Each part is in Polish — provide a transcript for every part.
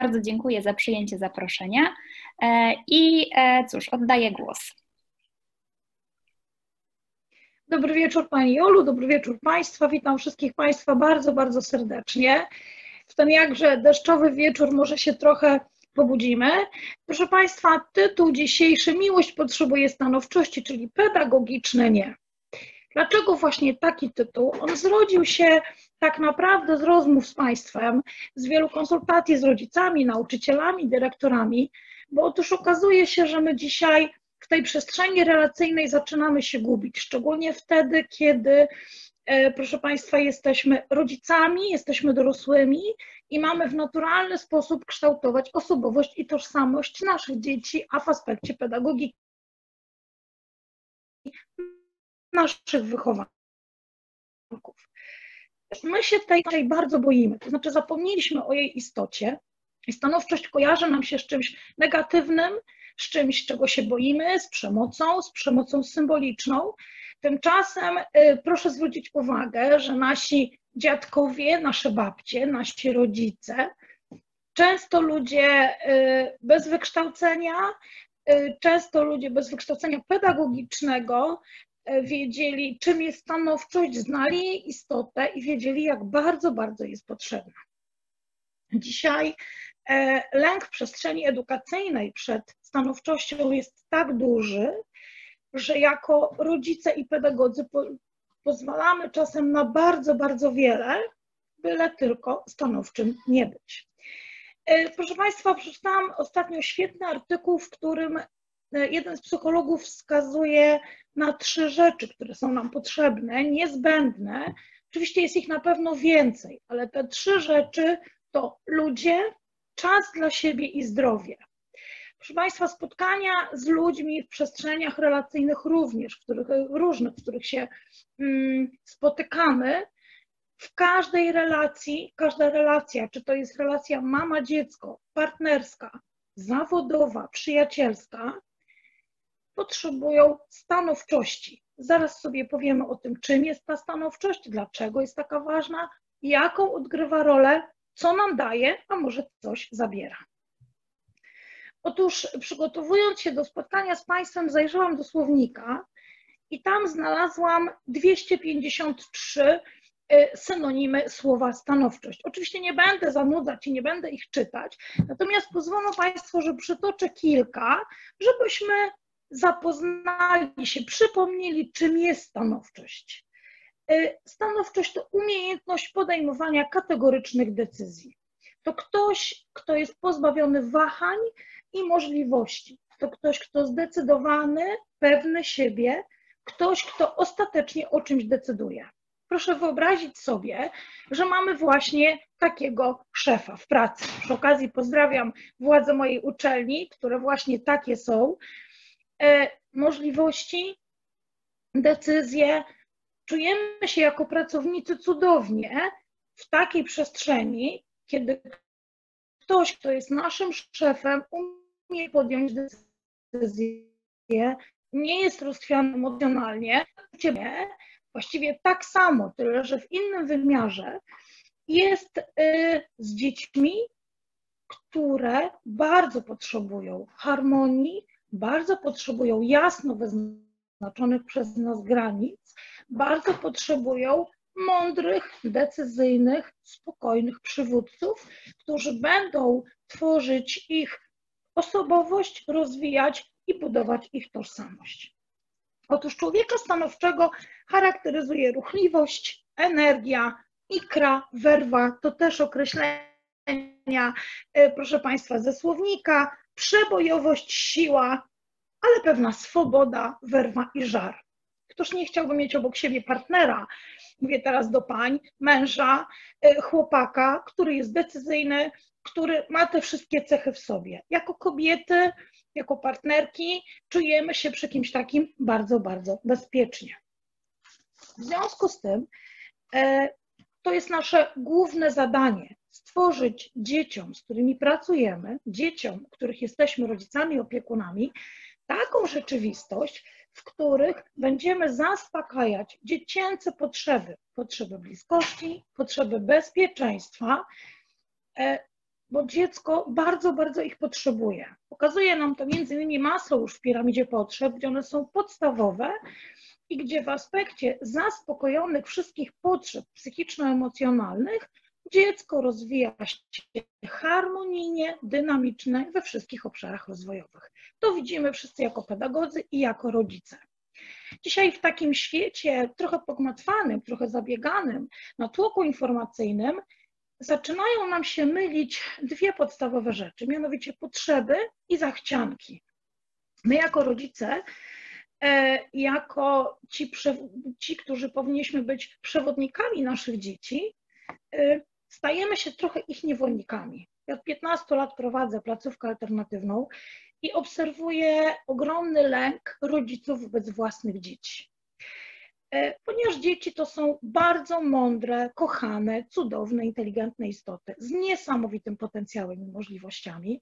bardzo dziękuję za przyjęcie zaproszenia i cóż, oddaję głos. Dobry wieczór Pani Jolu, dobry wieczór Państwa. Witam wszystkich Państwa bardzo, bardzo serdecznie. W ten jakże deszczowy wieczór może się trochę pobudzimy. Proszę Państwa, tytuł dzisiejszy Miłość potrzebuje stanowczości, czyli pedagogiczne nie. Dlaczego właśnie taki tytuł? On zrodził się tak naprawdę z rozmów z Państwem, z wielu konsultacji z rodzicami, nauczycielami, dyrektorami, bo otóż okazuje się, że my dzisiaj w tej przestrzeni relacyjnej zaczynamy się gubić, szczególnie wtedy, kiedy, e, proszę Państwa, jesteśmy rodzicami, jesteśmy dorosłymi i mamy w naturalny sposób kształtować osobowość i tożsamość naszych dzieci, a w aspekcie pedagogiki naszych wychowanków. My się tej, tej bardzo boimy, to znaczy zapomnieliśmy o jej istocie. I stanowczość kojarzy nam się z czymś negatywnym, z czymś, czego się boimy, z przemocą, z przemocą symboliczną. Tymczasem y, proszę zwrócić uwagę, że nasi dziadkowie, nasze babcie, nasi rodzice, często ludzie y, bez wykształcenia, y, często ludzie bez wykształcenia pedagogicznego wiedzieli, czym jest stanowczość, znali jej istotę i wiedzieli, jak bardzo, bardzo jest potrzebna. Dzisiaj E, lęk przestrzeni edukacyjnej przed stanowczością jest tak duży, że jako rodzice i pedagodzy po, pozwalamy czasem na bardzo, bardzo wiele, byle tylko stanowczym nie być. E, proszę Państwa, przeczytałam ostatnio świetny artykuł, w którym e, jeden z psychologów wskazuje na trzy rzeczy, które są nam potrzebne, niezbędne. Oczywiście jest ich na pewno więcej, ale te trzy rzeczy to ludzie, czas dla siebie i zdrowie. Proszę Państwa, spotkania z ludźmi w przestrzeniach relacyjnych również, w których, różnych, w których się mm, spotykamy, w każdej relacji, każda relacja, czy to jest relacja mama-dziecko, partnerska, zawodowa, przyjacielska, potrzebują stanowczości. Zaraz sobie powiemy o tym, czym jest ta stanowczość, dlaczego jest taka ważna, jaką odgrywa rolę co nam daje, a może coś zabiera. Otóż przygotowując się do spotkania z Państwem, zajrzałam do słownika i tam znalazłam 253 y, synonimy słowa stanowczość. Oczywiście nie będę zanudzać i nie będę ich czytać, natomiast pozwolą Państwo, że przytoczę kilka, żebyśmy zapoznali się, przypomnieli, czym jest stanowczość. Y, stanowczość to umiejętność podejmowania kategorycznych decyzji. To ktoś, kto jest pozbawiony wahań i możliwości. To ktoś, kto zdecydowany, pewny siebie, ktoś, kto ostatecznie o czymś decyduje. Proszę wyobrazić sobie, że mamy właśnie takiego szefa w pracy. Przy okazji pozdrawiam władze mojej uczelni, które właśnie takie są. E, możliwości, decyzje, czujemy się jako pracownicy cudownie w takiej przestrzeni, kiedy ktoś, kto jest naszym szefem, umie podjąć decyzję, nie jest rozchwiany emocjonalnie, właściwie tak samo, tyle że w innym wymiarze, jest y, z dziećmi, które bardzo potrzebują harmonii, bardzo potrzebują jasno wyznaczonych przez nas granic, bardzo potrzebują mądrych, decyzyjnych, spokojnych przywódców, którzy będą tworzyć ich osobowość, rozwijać i budować ich tożsamość. Otóż człowieka stanowczego charakteryzuje ruchliwość, energia, ikra, werwa, to też określenia, e, proszę Państwa, ze słownika, przebojowość, siła, ale pewna swoboda, werwa i żar. Któż nie chciałby mieć obok siebie partnera? Mówię teraz do pań, męża, y, chłopaka, który jest decyzyjny, który ma te wszystkie cechy w sobie. Jako kobiety, jako partnerki czujemy się przy kimś takim bardzo, bardzo bezpiecznie. W związku z tym e, to jest nasze główne zadanie stworzyć dzieciom, z którymi pracujemy, dzieciom, których jesteśmy rodzicami, opiekunami, taką rzeczywistość, w których będziemy zaspokajać dziecięce potrzeby, potrzeby bliskości, potrzeby bezpieczeństwa, e, bo dziecko bardzo, bardzo ich potrzebuje. Pokazuje nam to między innymi masło już w piramidzie potrzeb, gdzie one są podstawowe i gdzie w aspekcie zaspokojonych wszystkich potrzeb psychiczno-emocjonalnych dziecko rozwija się harmonijnie, dynamicznie we wszystkich obszarach rozwojowych. To widzimy wszyscy jako pedagodzy i jako rodzice. Dzisiaj w takim świecie trochę pogmatwanym, trochę zabieganym, na tłoku informacyjnym, zaczynają nam się mylić dwie podstawowe rzeczy, mianowicie potrzeby i zachcianki. My jako rodzice, e, jako ci, ci którzy powinniśmy być przewodnikami naszych dzieci, e, stajemy się trochę ich niewolnikami. Ja od 15 lat prowadzę placówkę alternatywną i obserwuję ogromny lęk rodziców wobec własnych dzieci. E, ponieważ dzieci to są bardzo mądre, kochane, cudowne, inteligentne istoty z niesamowitym potencjałem i możliwościami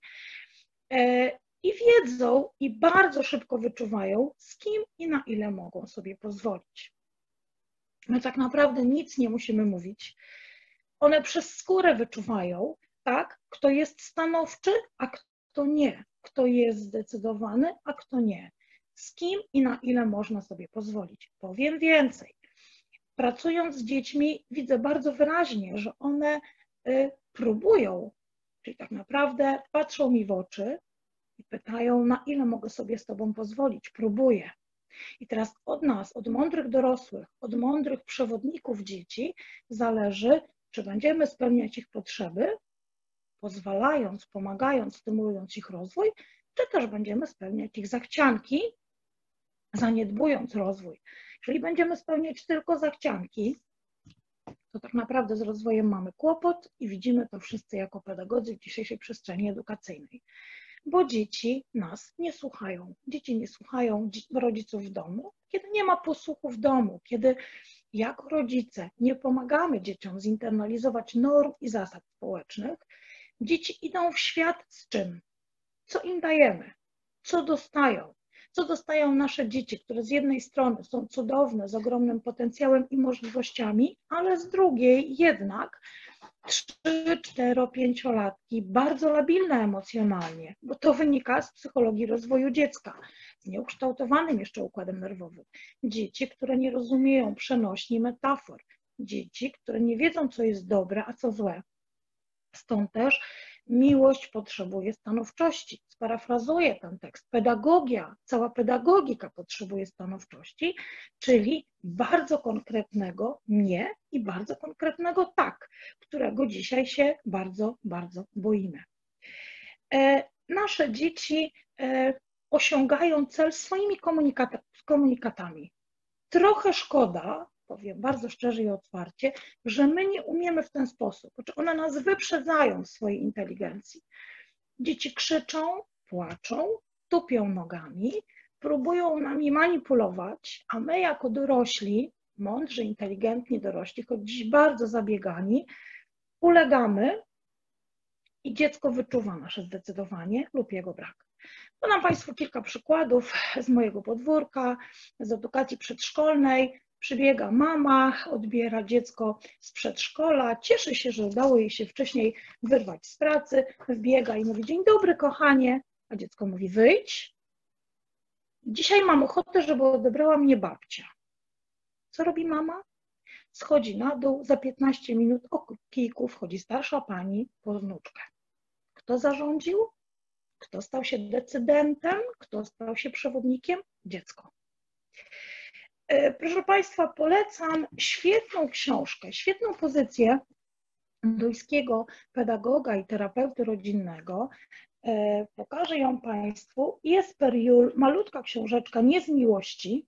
e, i wiedzą i bardzo szybko wyczuwają, z kim i na ile mogą sobie pozwolić. My tak naprawdę nic nie musimy mówić. One przez skórę wyczuwają, tak, kto jest stanowczy, a kto nie, kto jest zdecydowany, a kto nie z kim i na ile można sobie pozwolić. Powiem więcej. Pracując z dziećmi, widzę bardzo wyraźnie, że one y, próbują, czyli tak naprawdę patrzą mi w oczy i pytają, na ile mogę sobie z Tobą pozwolić. Próbuję. I teraz od nas, od mądrych dorosłych, od mądrych przewodników dzieci zależy, czy będziemy spełniać ich potrzeby, pozwalając, pomagając, stymulując ich rozwój, czy też będziemy spełniać ich zachcianki, zaniedbując rozwój. Jeżeli będziemy spełniać tylko zachcianki, to tak naprawdę z rozwojem mamy kłopot i widzimy to wszyscy jako pedagodzy w dzisiejszej przestrzeni edukacyjnej. Bo dzieci nas nie słuchają. Dzieci nie słuchają rodziców w domu, kiedy nie ma posłuchu w domu, kiedy jako rodzice nie pomagamy dzieciom zinternalizować norm i zasad społecznych, dzieci idą w świat z czym? Co im dajemy? Co dostają? co dostają nasze dzieci, które z jednej strony są cudowne, z ogromnym potencjałem i możliwościami, ale z drugiej jednak 3, 4, 5 latki bardzo labilne emocjonalnie, bo to wynika z psychologii rozwoju dziecka, z nieukształtowanym jeszcze układem nerwowym. Dzieci, które nie rozumieją przenośni metafor, dzieci, które nie wiedzą, co jest dobre, a co złe. Stąd też Miłość potrzebuje stanowczości. Sparafrazuję ten tekst. Pedagogia, cała pedagogika potrzebuje stanowczości, czyli bardzo konkretnego nie i bardzo konkretnego tak, którego dzisiaj się bardzo, bardzo boimy. E, nasze dzieci e, osiągają cel swoimi komunikatami. Trochę szkoda, powiem bardzo szczerze i otwarcie, że my nie umiemy w ten sposób. Znaczy one nas wyprzedzają w swojej inteligencji. Dzieci krzyczą, płaczą, tupią nogami, próbują nami manipulować, a my jako dorośli, mądrzy, inteligentni dorośli, choć dziś bardzo zabiegani, ulegamy i dziecko wyczuwa nasze zdecydowanie lub jego brak. Podam Państwu kilka przykładów z mojego podwórka, z edukacji przedszkolnej. Przybiega mama, odbiera dziecko z przedszkola, cieszy się, że udało jej się wcześniej wyrwać z pracy, wbiega i mówi: Dzień dobry, kochanie. A dziecko mówi: Wyjdź. Dzisiaj mam ochotę, żeby odebrała mnie babcia. Co robi mama? Schodzi na dół, za 15 minut o kijku wchodzi starsza pani po wnuczkę. Kto zarządził? Kto stał się decydentem? Kto stał się przewodnikiem? Dziecko. E, proszę Państwa, polecam świetną książkę, świetną pozycję duńskiego pedagoga i terapeuty rodzinnego. E, pokażę ją Państwu. Jest Periul, malutka książeczka, nie z miłości,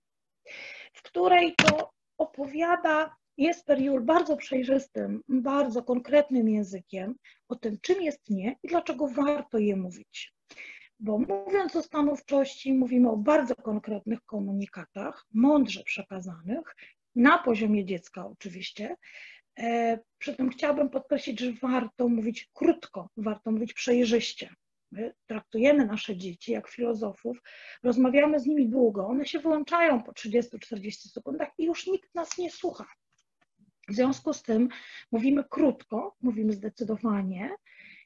w której to opowiada jest Periul bardzo przejrzystym, bardzo konkretnym językiem o tym, czym jest nie i dlaczego warto je mówić. Bo mówiąc o stanowczości, mówimy o bardzo konkretnych komunikatach, mądrze przekazanych, na poziomie dziecka oczywiście. E, przy tym chciałabym podkreślić, że warto mówić krótko, warto mówić przejrzyście. My traktujemy nasze dzieci jak filozofów, rozmawiamy z nimi długo, one się wyłączają po 30-40 sekundach i już nikt nas nie słucha. W związku z tym mówimy krótko, mówimy zdecydowanie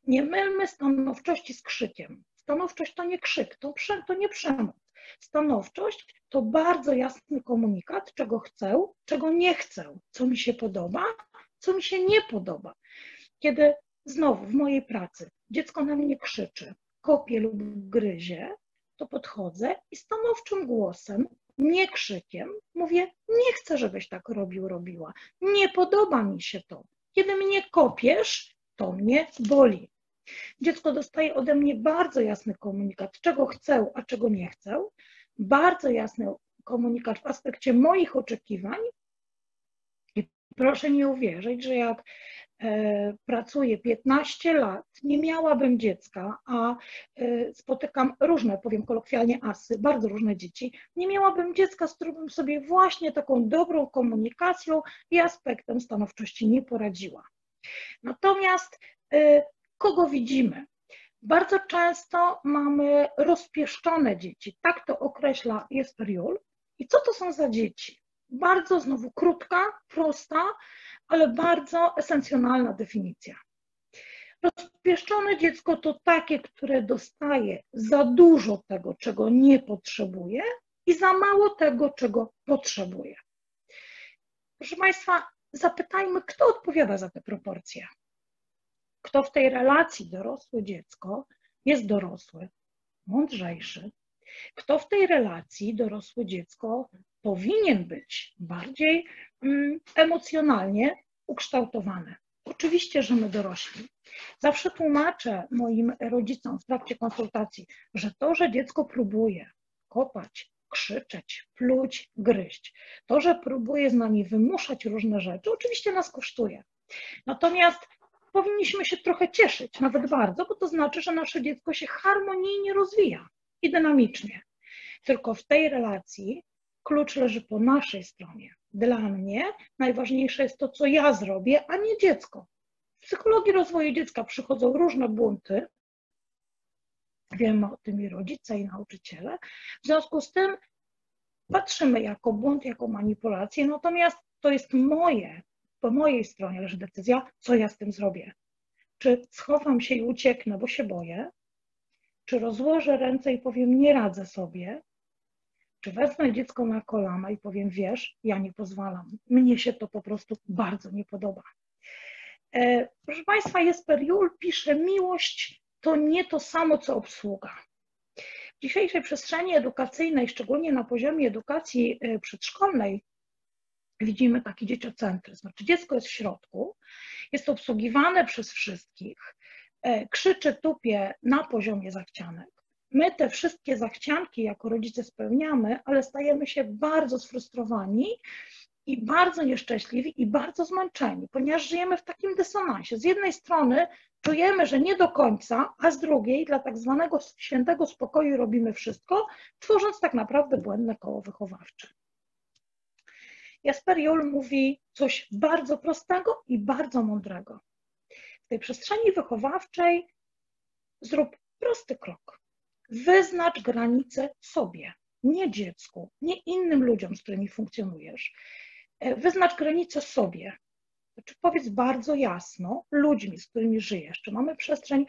Nie mylmy stanowczości z krzykiem. Stanowczość to nie krzyk, to, to nie przemoc. Stanowczość to bardzo jasny komunikat, czego chcę, czego nie chcę, co mi się podoba, co mi się nie podoba. Kiedy znowu w mojej pracy dziecko na mnie krzyczy, kopie lub gryzie, to podchodzę i stanowczym głosem, nie krzykiem, mówię: Nie chcę, żebyś tak robił, robiła. Nie podoba mi się to. Kiedy mnie kopiesz, to mnie boli. Dziecko dostaje ode mnie bardzo jasny komunikat, czego chcę, a czego nie chcę. Bardzo jasny komunikat w aspekcie moich oczekiwań. I proszę mi uwierzyć, że jak E, pracuję 15 lat, nie miałabym dziecka, a e, spotykam różne, powiem kolokwialnie, asy, bardzo różne dzieci, nie miałabym dziecka, z którym sobie właśnie taką dobrą komunikacją i aspektem stanowczości nie poradziła. Natomiast e, kogo widzimy? Bardzo często mamy rozpieszczone dzieci, tak to określa Jesper Juhl. I co to są za dzieci? Bardzo znowu krótka, prosta, ale bardzo esencjonalna definicja. Rozpieszczone dziecko to takie, które dostaje za dużo tego, czego nie potrzebuje i za mało tego, czego potrzebuje. Proszę Państwa, zapytajmy, kto odpowiada za te proporcje. Kto w tej relacji dorosłe dziecko jest dorosły, mądrzejszy, kto w tej relacji dorosłe dziecko powinien być bardziej mm, emocjonalnie ukształtowane. Oczywiście, że my dorośli. Zawsze tłumaczę moim rodzicom w trakcie konsultacji, że to, że dziecko próbuje kopać, krzyczeć, pluć, gryźć, to, że próbuje z nami wymuszać różne rzeczy, oczywiście nas kosztuje. Natomiast powinniśmy się trochę cieszyć, nawet bardzo, bo to znaczy, że nasze dziecko się harmonijnie rozwija i dynamicznie. Tylko w tej relacji klucz leży po naszej stronie. Dla mnie najważniejsze jest to, co ja zrobię, a nie dziecko. W psychologii rozwoju dziecka przychodzą różne bunty. Wiemy o tym i rodzice, i nauczyciele. W związku z tym patrzymy jako bunt, jako manipulację, natomiast to jest moje, po mojej stronie leży decyzja, co ja z tym zrobię. Czy schowam się i ucieknę, bo się boję, czy rozłożę ręce i powiem, nie radzę sobie, czy wezmę dziecko na kolana i powiem, wiesz, ja nie pozwalam. Mnie się to po prostu bardzo nie podoba. E, proszę Państwa, Jesper Juhl pisze, miłość to nie to samo, co obsługa. W dzisiejszej przestrzeni edukacyjnej, szczególnie na poziomie edukacji e, przedszkolnej, widzimy taki dzieciocentryzm. Znaczy dziecko jest w środku, jest obsługiwane przez wszystkich, e, krzyczy, tupie na poziomie zachcianek my te wszystkie zachcianki jako rodzice spełniamy, ale stajemy się bardzo sfrustrowani i bardzo nieszczęśliwi i bardzo zmęczeni, ponieważ żyjemy w takim dysonansie. Z jednej strony czujemy, że nie do końca, a z drugiej dla tak zwanego świętego spokoju robimy wszystko, tworząc tak naprawdę błędne koło wychowawcze. Jasper Juhl mówi coś bardzo prostego i bardzo mądrego. W tej przestrzeni wychowawczej zrób prosty krok. Wyznacz granice sobie, nie dziecku, nie innym ludziom, z którymi funkcjonujesz. E, wyznacz granice sobie. Znaczy powiedz bardzo jasno ludźmi, z którymi żyjesz, czy mamy przestrzeń.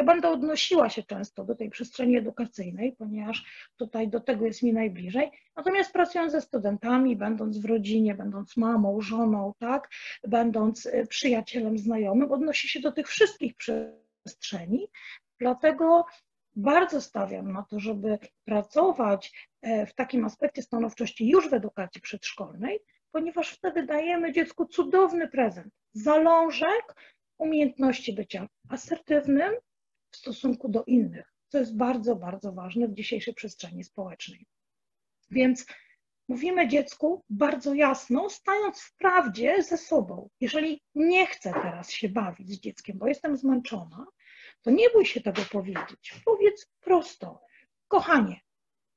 Ja będę odnosiła się często do tej przestrzeni edukacyjnej, ponieważ tutaj do tego jest mi najbliżej. Natomiast pracując ze studentami, będąc w rodzinie, będąc mamą, żoną, tak, będąc e, przyjacielem, znajomym, odnosi się do tych wszystkich przestrzeni. Dlatego bardzo stawiam na to, żeby pracować e, w takim aspekcie stanowczości już w edukacji przedszkolnej, ponieważ wtedy dajemy dziecku cudowny prezent, zalążek umiejętności bycia asertywnym w stosunku do innych, co jest bardzo, bardzo ważne w dzisiejszej przestrzeni społecznej. Więc mówimy dziecku bardzo jasno, stając w prawdzie ze sobą. Jeżeli nie chcę teraz się bawić z dzieckiem, bo jestem zmęczona, to nie bój się tego powiedzieć. Powiedz prosto, kochanie,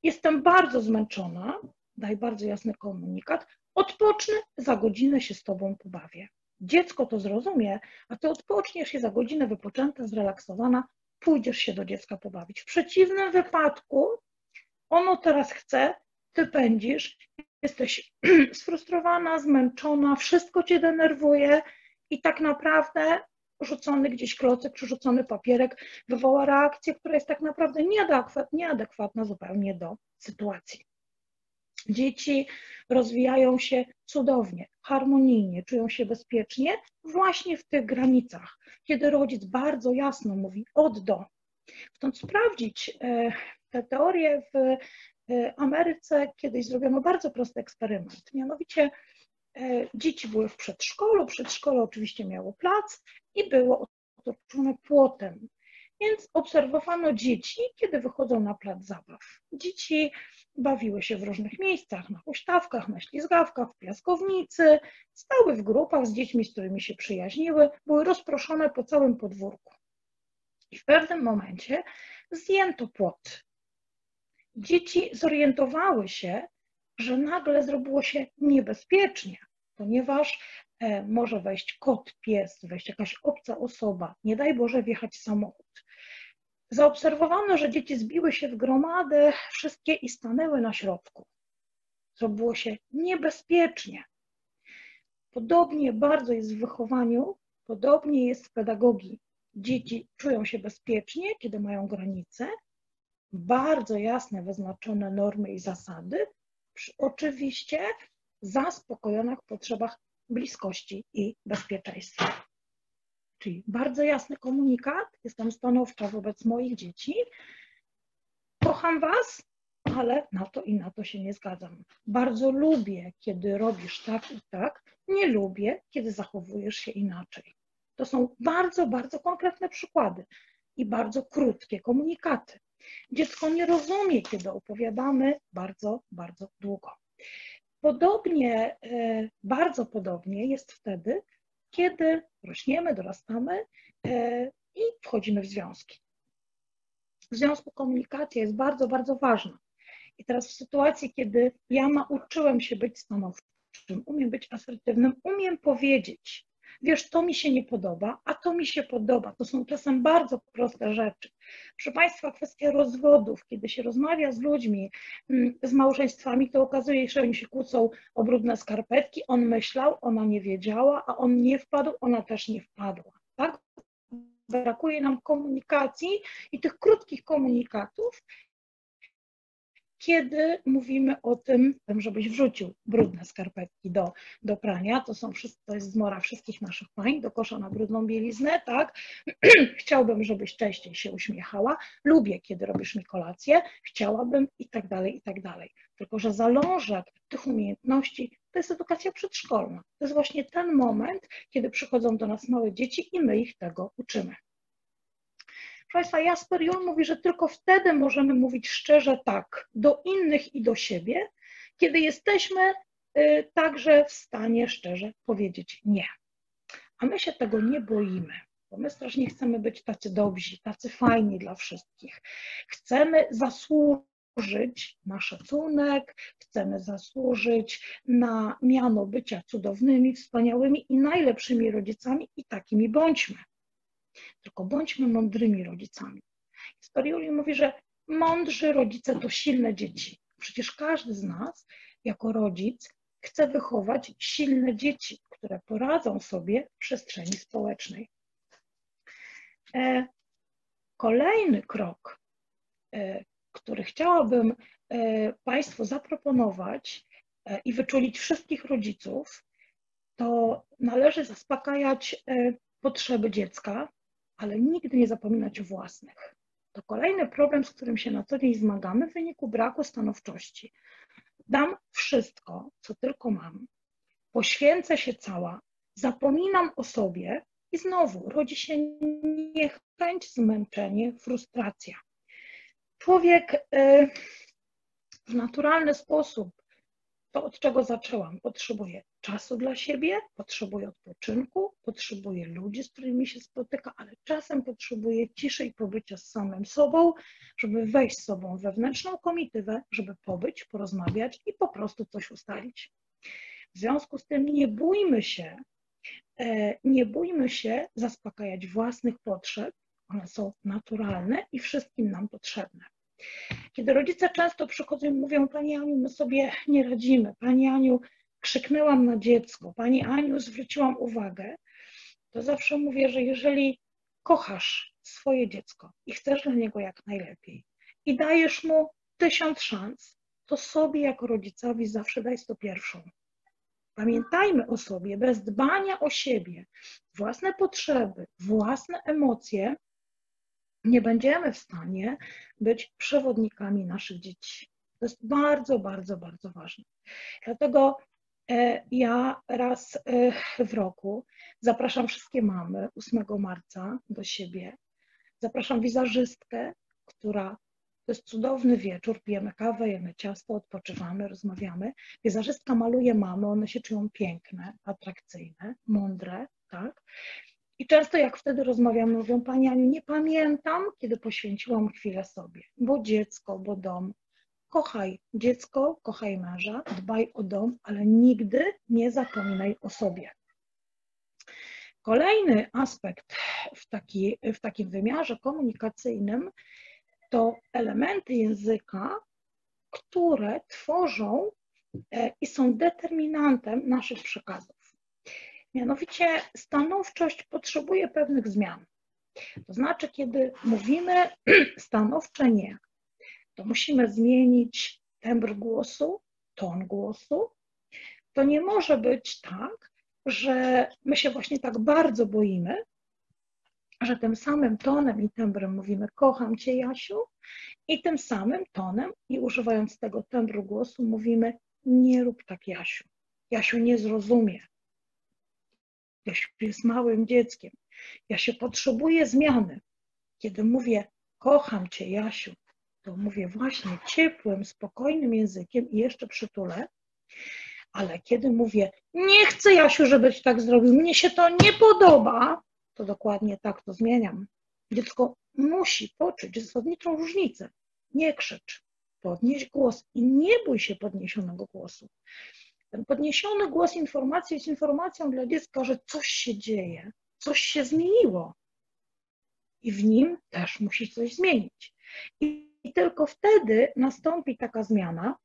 jestem bardzo zmęczona, daj bardzo jasny komunikat, odpocznę, za godzinę się z tobą pobawię. Dziecko to zrozumie, a ty odpoczniesz się za godzinę wypoczęta, zrelaksowana, pójdziesz się do dziecka pobawić. W przeciwnym wypadku ono teraz chce, ty pędzisz, jesteś sfrustrowana, zmęczona, wszystko cię denerwuje i tak naprawdę rzucony gdzieś klocek czy rzucony papierek wywoła reakcję, która jest tak naprawdę nieadekwatna, nieadekwatna zupełnie do sytuacji. Dzieci rozwijają się cudownie, harmonijnie, czują się bezpiecznie właśnie w tych granicach, kiedy rodzic bardzo jasno mówi od do. Chcąc sprawdzić e, te teorie w e, Ameryce, kiedyś zrobiono bardzo prosty eksperyment. Mianowicie e, dzieci były w przedszkolu, przedszkole oczywiście miało plac i było otoczone płotem. Więc obserwowano dzieci, kiedy wychodzą na plac zabaw. Dzieci bawiły się w różnych miejscach, na huśtawkach, na ślizgawkach, w piaskownicy, stały w grupach z dziećmi, z którymi się przyjaźniły, były rozproszone po całym podwórku. I w pewnym momencie zdjęto płot. Dzieci zorientowały się, że nagle zrobiło się niebezpiecznie, ponieważ może wejść kot, pies, wejść jakaś obca osoba, nie daj Boże wjechać samochód. Zaobserwowano, że dzieci zbiły się w gromadę wszystkie i stanęły na środku. Zrobiło się niebezpiecznie. Podobnie bardzo jest w wychowaniu, podobnie jest w pedagogii. Dzieci czują się bezpiecznie, kiedy mają granice, bardzo jasne, wyznaczone normy i zasady, oczywiście zaspokojonych potrzebach bliskości i bezpieczeństwa. Czyli bardzo jasny komunikat, jestem stanowcza wobec moich dzieci. Kocham Was, ale na to i na to się nie zgadzam. Bardzo lubię, kiedy robisz tak i tak, nie lubię, kiedy zachowujesz się inaczej. To są bardzo, bardzo konkretne przykłady i bardzo krótkie komunikaty. Dziecko nie rozumie, kiedy opowiadamy bardzo, bardzo długo. Podobnie, e, bardzo podobnie jest wtedy, kiedy rośniemy, dorastamy e, i wchodzimy w związki. W związku komunikacja jest bardzo, bardzo ważna. I teraz w sytuacji, kiedy ja nauczyłem się być stanowczym, umiem być asertywnym, umiem powiedzieć, wiesz, to mi się nie podoba, a to mi się podoba. To są czasem bardzo proste rzeczy. Proszę Państwa, kwestia rozwodów, kiedy się rozmawia z ludźmi, mm, z małżeństwami, to okazuje się, że oni się kłócą o brudne skarpetki. On myślał, ona nie wiedziała, a on nie wpadł, ona też nie wpadła. Tak? Brakuje nam komunikacji i tych krótkich komunikatów, kiedy mówimy o tym, żebyś wrzucił brudne skarpetki do, do prania, to, są, to jest zmora wszystkich naszych pań, do kosza na brudną bieliznę, tak? Chciałbym, żebyś częściej się uśmiechała, lubię, kiedy robisz mi kolację, chciałabym i tak dalej, i tak dalej. Tylko, że zalążek tych umiejętności to jest edukacja przedszkolna. To jest właśnie ten moment, kiedy przychodzą do nas małe dzieci i my ich tego uczymy. Państwa, Jasper Jul mówi, że tylko wtedy możemy mówić szczerze tak do innych i do siebie, kiedy jesteśmy y, także w stanie szczerze powiedzieć nie. A my się tego nie boimy, bo my strasznie chcemy być tacy dobrzy, tacy fajni dla wszystkich. Chcemy zasłużyć na szacunek, chcemy zasłużyć na miano bycia cudownymi, wspaniałymi i najlepszymi rodzicami i takimi bądźmy tylko bądźmy mądrymi rodzicami. Sparioli mówi, że mądrzy rodzice to silne dzieci. Przecież każdy z nas, jako rodzic, chce wychować silne dzieci, które poradzą sobie w przestrzeni społecznej. E, kolejny krok, e, który chciałabym e, Państwu zaproponować i wyczulić wszystkich rodziców, to należy zaspokajać potrzeby dziecka, ale nigdy nie zapominać o własnych. To kolejny problem, z którym się na co dzień zmagamy w wyniku braku stanowczości. Dam wszystko, co tylko mam, poświęcę się cała, zapominam o sobie i znowu rodzi się niechęć, zmęczenie, frustracja. Człowiek y, w naturalny sposób to, od czego zaczęłam, potrzebuję czasu dla siebie, potrzebuję odpoczynku, potrzebuję ludzi, z którymi się spotyka, ale czasem potrzebuję ciszy i pobycia z samym sobą, żeby wejść z sobą wewnętrzną komitywę, żeby pobyć, porozmawiać i po prostu coś ustalić. W związku z tym nie bójmy się, e, nie bójmy się zaspokajać własnych potrzeb, one są naturalne i wszystkim nam potrzebne. Kiedy rodzice często przychodzą i mówią, Pani Aniu, my sobie nie radzimy, Pani Aniu, krzyknęłam na dziecko, Pani Aniu, zwróciłam uwagę, to zawsze mówię, że jeżeli kochasz swoje dziecko i chcesz dla niego jak najlepiej i dajesz mu tysiąc szans, to sobie jako rodzicowi zawsze daj sto pierwszą. Pamiętajmy o sobie, bez dbania o siebie, własne potrzeby, własne emocje, nie będziemy w stanie być przewodnikami naszych dzieci. To jest bardzo, bardzo, bardzo ważne. Dlatego e, ja raz e, w roku zapraszam wszystkie mamy 8 marca do siebie. Zapraszam wizerzystkę, która to jest cudowny wieczór, pijemy kawę, jemy ciasto, odpoczywamy, rozmawiamy. Wizerzystka maluje mamy, one się czują piękne, atrakcyjne, mądre, tak? I często jak wtedy rozmawiamy, mówią, Pani Aniu, nie pamiętam, kiedy poświęciłam chwilę sobie, bo dziecko, bo dom. Kochaj dziecko, kochaj męża, dbaj o dom, ale nigdy nie zapominaj o sobie. Kolejny aspekt w, taki, w takim wymiarze komunikacyjnym to elementy języka, które tworzą e, i są determinantem naszych przekazów. Mianowicie stanowczość potrzebuje pewnych zmian. To znaczy, kiedy mówimy stanowcze nie, to musimy zmienić tembr głosu, ton głosu. To nie może być tak, że my się właśnie tak bardzo boimy, że tym samym tonem i tembrem mówimy kocham Cię Jasiu i tym samym tonem i używając tego tembru głosu mówimy nie rób tak Jasiu. Jasiu nie zrozumie. Jasiu jest małym dzieckiem. Ja się potrzebuję zmiany. Kiedy mówię kocham Cię Jasiu, to mówię właśnie ciepłym, spokojnym językiem i jeszcze przytulę, ale kiedy mówię nie chcę Jasiu, żebyś tak zrobił, mnie się to nie podoba, to dokładnie tak to zmieniam. Dziecko musi poczuć zasadniczą różnicę. Nie krzycz, podnieś głos i nie bój się podniesionego głosu. Ten podniesiony głos informacji jest informacją dla dziecka, że coś się dzieje, coś się zmieniło. I w nim też musi coś zmienić. I, tylko wtedy nastąpi taka zmiana,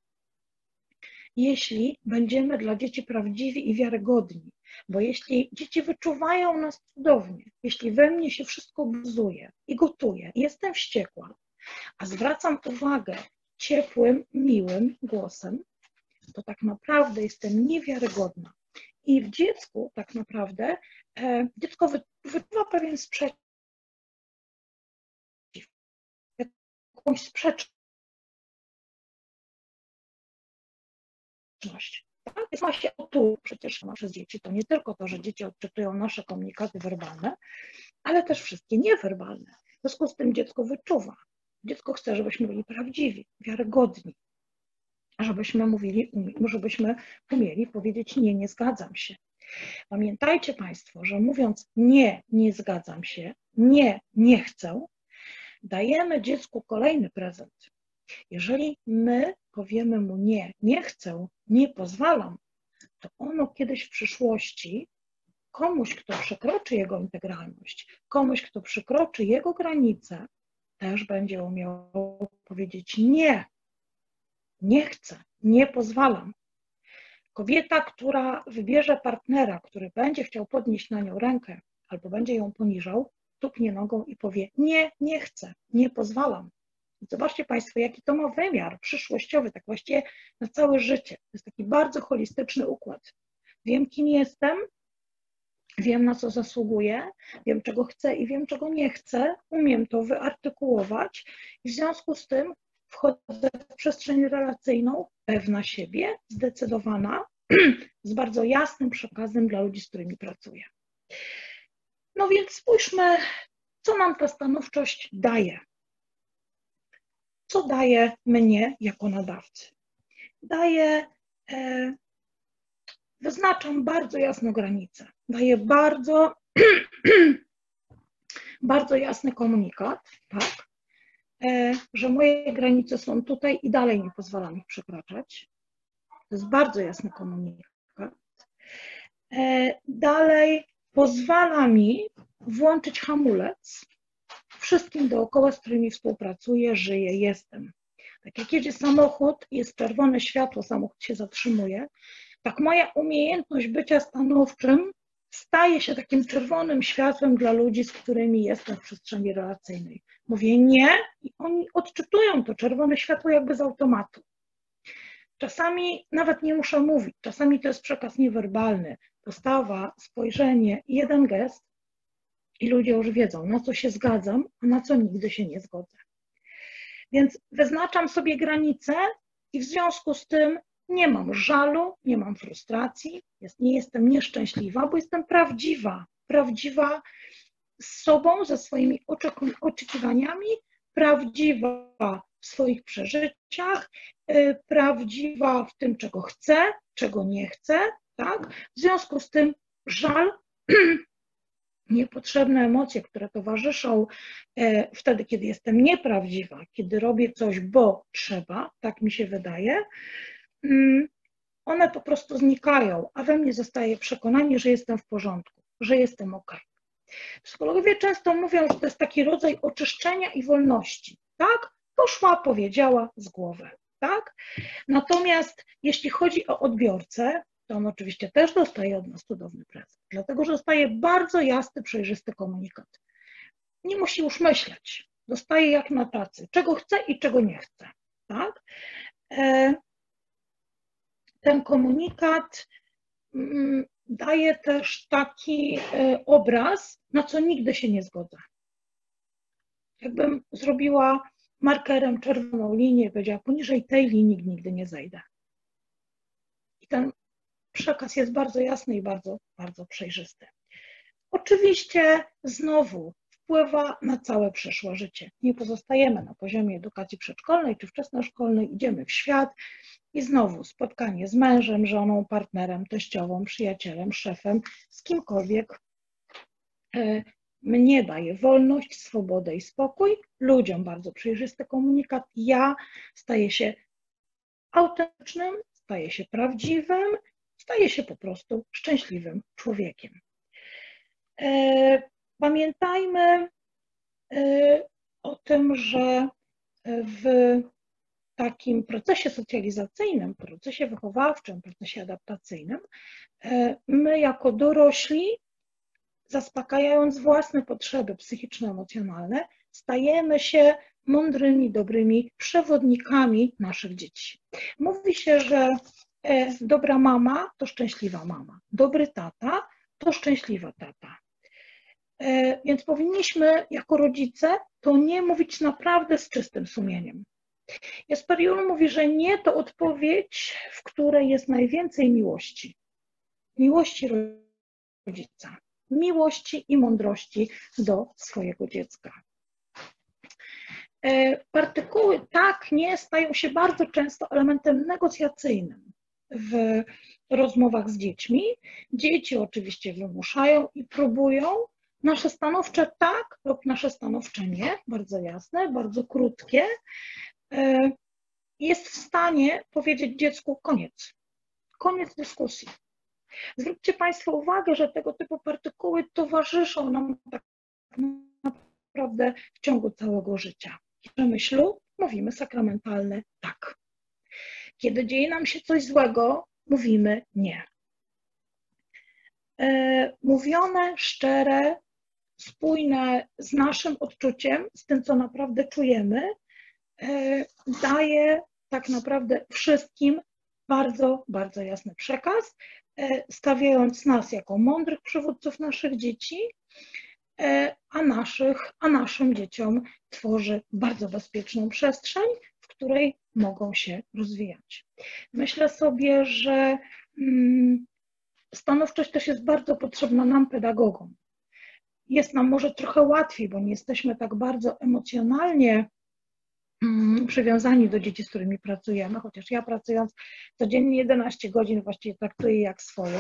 jeśli będziemy dla dzieci prawdziwi i wiarygodni. Bo jeśli dzieci wyczuwają nas cudownie, jeśli we mnie się wszystko buzuje i gotuje, jestem wściekła, a zwracam uwagę ciepłym, miłym głosem, to tak naprawdę jestem niewiarygodna. I w dziecku tak naprawdę e, dziecko wyczuwa pewien sprzeciw, jakąś sprzeczność. Tak? Jest właśnie tu przecież przez dzieci. To nie tylko to, że dzieci odczytują nasze komunikaty werbalne, ale też wszystkie niewerbalne. W związku z tym dziecko wyczuwa. Dziecko chce, żebyśmy byli prawdziwi, wiarygodni, żebyśmy mówili, żebyśmy umieli powiedzieć nie, nie zgadzam się. Pamiętajcie Państwo, że mówiąc nie, nie zgadzam się, nie, nie chcę, dajemy dziecku kolejny prezent. Jeżeli my powiemy mu nie, nie chcę, nie pozwalam, to ono kiedyś w przyszłości komuś, kto przekroczy jego integralność, komuś, kto przekroczy jego granice, też będzie umiał powiedzieć nie, nie chcę, nie pozwalam. Kobieta, która wybierze partnera, który będzie chciał podnieść na nią rękę albo będzie ją poniżał, tupnie nogą i powie nie, nie chcę, nie pozwalam. Zobaczcie Państwo, jaki to ma wymiar przyszłościowy, tak właściwie na całe życie. To jest taki bardzo holistyczny układ. Wiem, kim jestem, wiem, na co zasługuję, wiem, czego chcę i wiem, czego nie chcę, umiem to wyartykułować i w związku z tym wchodzę w przestrzeń relacyjną, pewna siebie, zdecydowana, z bardzo jasnym przekazem dla ludzi, z którymi pracuję. No więc spójrzmy, co nam ta stanowczość daje co daje mnie jako nadawcy? Daje, e, wyznaczam bardzo jasną granicę, daje bardzo, bardzo jasny komunikat, tak, że moje granice są tutaj i dalej nie pozwalam ich przekraczać. To jest bardzo jasny komunikat. E, dalej pozwala mi włączyć hamulec, wszystkim dookoła, z którymi współpracuję, żyję, jestem. Tak jak jedzie samochód, jest czerwone światło, samochód się zatrzymuje, tak moja umiejętność bycia stanowczym staję się takim czerwonym światłem dla ludzi, z którymi jestem w przestrzeni relacyjnej. Mówię nie i oni odczytują to czerwone światło jakby z automatu. Czasami nawet nie muszę mówić, czasami to jest przekaz niewerbalny, postawa, spojrzenie, jeden gest i ludzie już wiedzą, na co się zgadzam, a na co nigdy się nie zgodzę. Więc wyznaczam sobie granice i w związku z tym nie mam żalu, nie mam frustracji, nie jestem nieszczęśliwa, bo jestem prawdziwa, prawdziwa z sobą, ze swoimi oczekiwaniami, prawdziwa w swoich przeżyciach, yy, prawdziwa w tym, czego chcę, czego nie chcę, tak? W związku z tym żal, niepotrzebne emocje, które towarzyszą e, wtedy, kiedy jestem nieprawdziwa, kiedy robię coś, bo trzeba, tak mi się wydaje, mm, one po prostu znikają, a we mnie zostaje przekonanie, że jestem w porządku, że jestem ok. Psychologowie często mówią, że to jest taki rodzaj oczyszczenia i wolności, tak? Poszła, powiedziała z głowy, tak? Natomiast jeśli chodzi o odbiorcę, to on oczywiście też dostaje od nas cudowny prezent, dlatego że dostaje bardzo jasny, przejrzysty komunikat. Nie musi już myśleć, dostaje jak na tacy, czego chce i czego nie chce, tak? E, ten komunikat mm, daje też taki e, obraz, na co nigdy się nie zgodzę. Jakbym zrobiła markerem czerwoną linię i powiedziała, poniżej tej linii nigdy nie zejdę. I ten przekaz jest bardzo jasny i bardzo, bardzo przejrzysty. Oczywiście znowu wpływa na całe przyszłe życie. Nie pozostajemy na poziomie edukacji przedszkolnej czy wczesnoszkolnej, idziemy w świat i znowu spotkanie z mężem, żoną, partnerem, teściową, przyjacielem, szefem, z kimkolwiek e, mnie daje wolność, swobodę i spokój, ludziom bardzo przejrzysty komunikat, ja staję się autentycznym, staję się prawdziwym, staję się po prostu szczęśliwym człowiekiem. Pamiętajmy e, o tym, że w takim procesie socjalizacyjnym, procesie wychowawczym, procesie adaptacyjnym, e, my jako dorośli, zaspokajając własne potrzeby psychiczno-emocjonalne, stajemy się mądrymi, dobrymi przewodnikami naszych dzieci. Mówi się, że e, dobra mama to szczęśliwa mama, dobry tata to szczęśliwa tata. E, więc powinniśmy jako rodzice to nie mówić naprawdę z czystym sumieniem. Jasperiul mówi, że nie to odpowiedź, w której jest najwięcej miłości. Miłości rodzica, miłości i mądrości do swojego dziecka. E, partykuły tak, nie stają się bardzo często elementem negocjacyjnym w rozmowach z dziećmi. Dzieci oczywiście wymuszają i próbują. Nasze stanowcze tak lub nasze stanowcze nie, bardzo jasne, bardzo krótkie, E, jest w stanie powiedzieć dziecku koniec. Koniec dyskusji. Zwróćcie Państwo uwagę, że tego typu partykuły towarzyszą nam tak naprawdę w ciągu całego życia. Kiedy myślu, mówimy sakramentalne tak. Kiedy dzieje nam się coś złego, mówimy nie. E, mówione, szczere, spójne z naszym odczuciem, z tym, co naprawdę czujemy, E, daje tak naprawdę wszystkim bardzo, bardzo jasny przekaz, e, stawiając nas jako mądrych przywódców naszych dzieci, e, a, naszych, a naszym dzieciom tworzy bardzo bezpieczną przestrzeń, w której mogą się rozwijać. Myślę sobie, że mm, stanowczość też jest bardzo potrzebna nam, pedagogom. Jest nam może trochę łatwiej, bo nie jesteśmy tak bardzo emocjonalnie Mm, przywiązani do dzieci, z którymi pracujemy, chociaż ja pracując codziennie 11 godzin właściwie traktuję jak swoje.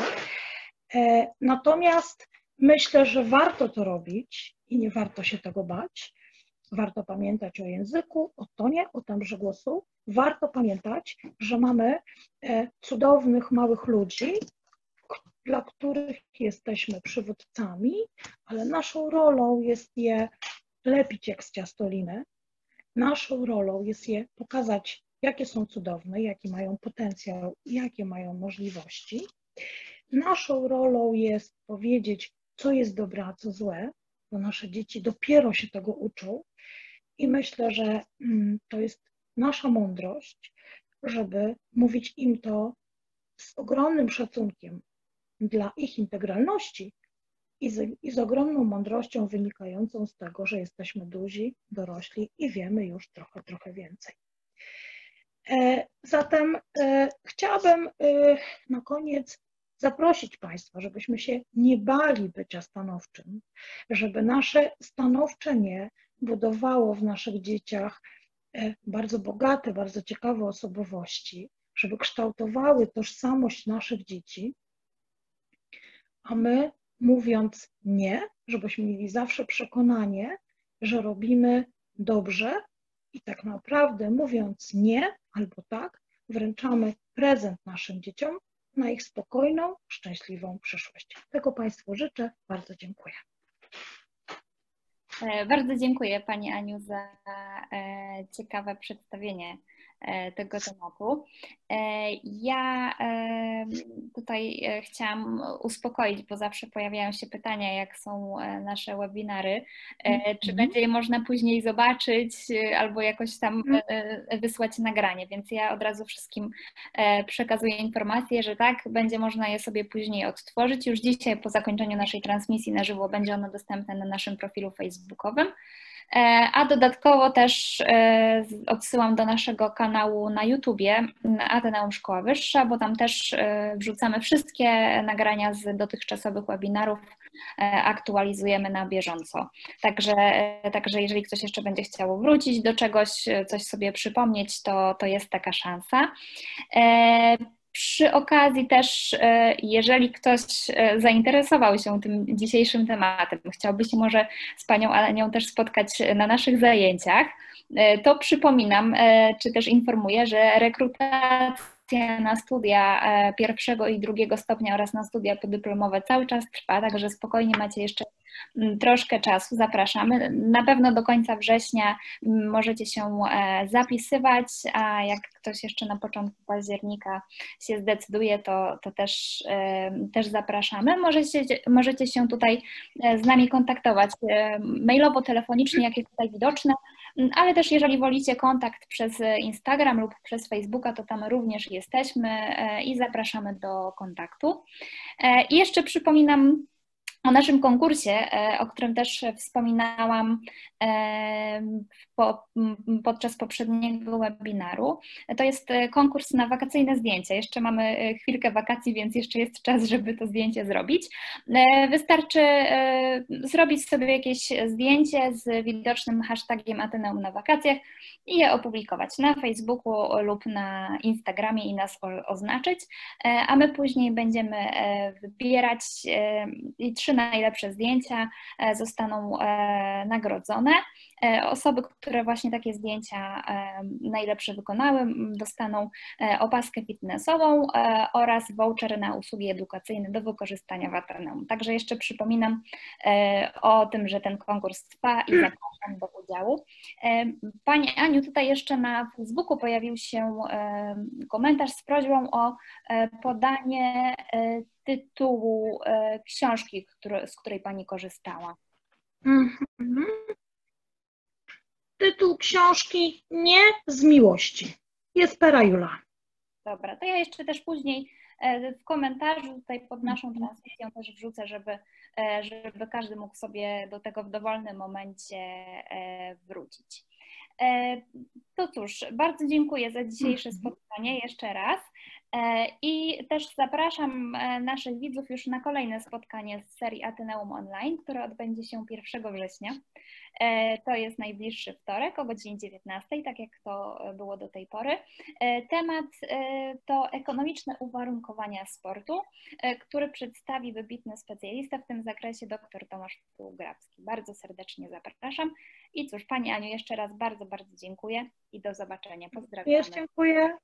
E, natomiast myślę, że warto to robić i nie warto się tego bać. Warto pamiętać o języku, o tonie, o tembrze głosu. Warto pamiętać, że mamy e, cudownych, małych ludzi, dla których jesteśmy przywódcami, ale naszą rolą jest je lepić jak z ciastoliny, Naszą rolą jest je pokazać, jakie są cudowne, jaki mają potencjał, jakie mają możliwości. naszą rolą jest powiedzieć, co jest dobre, a co złe, bo nasze dzieci dopiero się tego uczą. I myślę, że mm, to jest nasza mądrość, żeby mówić im to z ogromnym szacunkiem dla ich integralności i z, i z ogromną mądrością wynikającą z tego, że jesteśmy duzi, dorośli i wiemy już trochę, trochę więcej. E, zatem e, chciałabym e, na koniec zaprosić Państwa, żebyśmy się nie bali bycia stanowczym, żeby nasze stanowcze nie budowało w naszych dzieciach bardzo bogate, bardzo ciekawe osobowości, żeby kształtowały tożsamość naszych dzieci, a my mówiąc nie, żebyśmy mieli zawsze przekonanie, że robimy dobrze i tak naprawdę mówiąc nie albo tak, wręczamy prezent naszym dzieciom na ich spokojną, szczęśliwą przyszłość. Tego Państwu życzę. Bardzo dziękuję. E, bardzo dziękuję Pani Aniu za e, ciekawe przedstawienie tego tematu. E, ja e, tutaj chciałam uspokoić, bo zawsze pojawiają się pytania, jak są nasze webinary, czy mhm. będzie je można później zobaczyć albo jakoś tam mhm. wysłać nagranie, więc ja od razu wszystkim przekazuję informację, że tak, będzie można je sobie później odtworzyć. Już dzisiaj po zakończeniu naszej transmisji na żywo będzie ono dostępne na naszym profilu facebookowym. E, a dodatkowo też e, odsyłam do naszego kanału na YouTubie Ateneum Szkoła Wyższa, bo tam też e, wrzucamy wszystkie nagrania z dotychczasowych webinarów, aktualizujemy na bieżąco. Także, także jeżeli ktoś jeszcze będzie chciał wrócić do czegoś, coś sobie przypomnieć, to, to jest taka szansa. Przy okazji też, e, jeżeli ktoś e, zainteresował się tym dzisiejszym tematem, chciałby się może z Panią Alenią też spotkać na naszych zajęciach, e, to przypominam, czy też informuję, że rekrutacja na studia pierwszego i drugiego stopnia oraz na studia podyplomowe cały czas trwa, także spokojnie macie jeszcze troszkę czasu. Zapraszamy. Na pewno do końca września mm, możecie się e, zapisywać, a jak ktoś jeszcze na początku października się zdecyduje, to, to też, e, też zapraszamy. Możecie, możecie się tutaj e, z nami kontaktować mailowo, telefonicznie, jak jest tutaj widoczne, mm, ale też jeżeli wolicie kontakt przez Instagram lub przez Facebooka, to tam również jesteśmy i zapraszamy do kontaktu. I jeszcze przypominam, o naszym konkursie, e, o którym też wspominałam e, podczas poprzedniego webinaru, to jest e, konkurs na wakacyjne zdjęcia. Jeszcze mamy chwilkę wakacji, więc jeszcze jest czas, żeby to zdjęcie zrobić. Wystarczy zrobić sobie jakieś zdjęcie z widocznym hashtagiem Ateneum na wakacjach i je opublikować na Facebooku lub na Instagramie i nas oznaczyć, a my później będziemy wybierać i trzy najlepsze zdjęcia e, zostaną e, nagrodzone. E, osoby, które właśnie takie zdjęcia najlepsze wykonały, dostaną opaskę fitnessową oraz voucher na usługi edukacyjne do wykorzystania w Ateneum. Także jeszcze przypominam o tym, że ten konkurs trwa i zapraszam do udziału. Pani Aniu, tutaj jeszcze na Facebooku pojawił się komentarz z prośbą o podanie tytułu e, książki, który, z której Pani korzystała? Mhm. Tytuł książki Nie z miłości. Jest Perajula. Dobra, to ja jeszcze też później e, w komentarzu tutaj pod naszą mhm. transmisją też wrzucę, żeby, e, żeby każdy mógł sobie do tego w dowolnym momencie wrócić. To cóż, bardzo dziękuję za dzisiejsze mhm. spotkanie jeszcze raz. E, I też zapraszam e, naszych widzów już na kolejne spotkanie z serii Ateneum Online, które odbędzie się 1 września. E, to jest najbliższy wtorek o godzinie 19, tak jak to było do tej pory. Temat to ekonomiczne uwarunkowania sportu, który przedstawi wybitny specjalista w tym zakresie dr Tomasz Grabski. Bardzo serdecznie zapraszam. I cóż, Pani Aniu, jeszcze raz bardzo, bardzo dziękuję i do zobaczenia. Pozdrawiam. Dziękuję.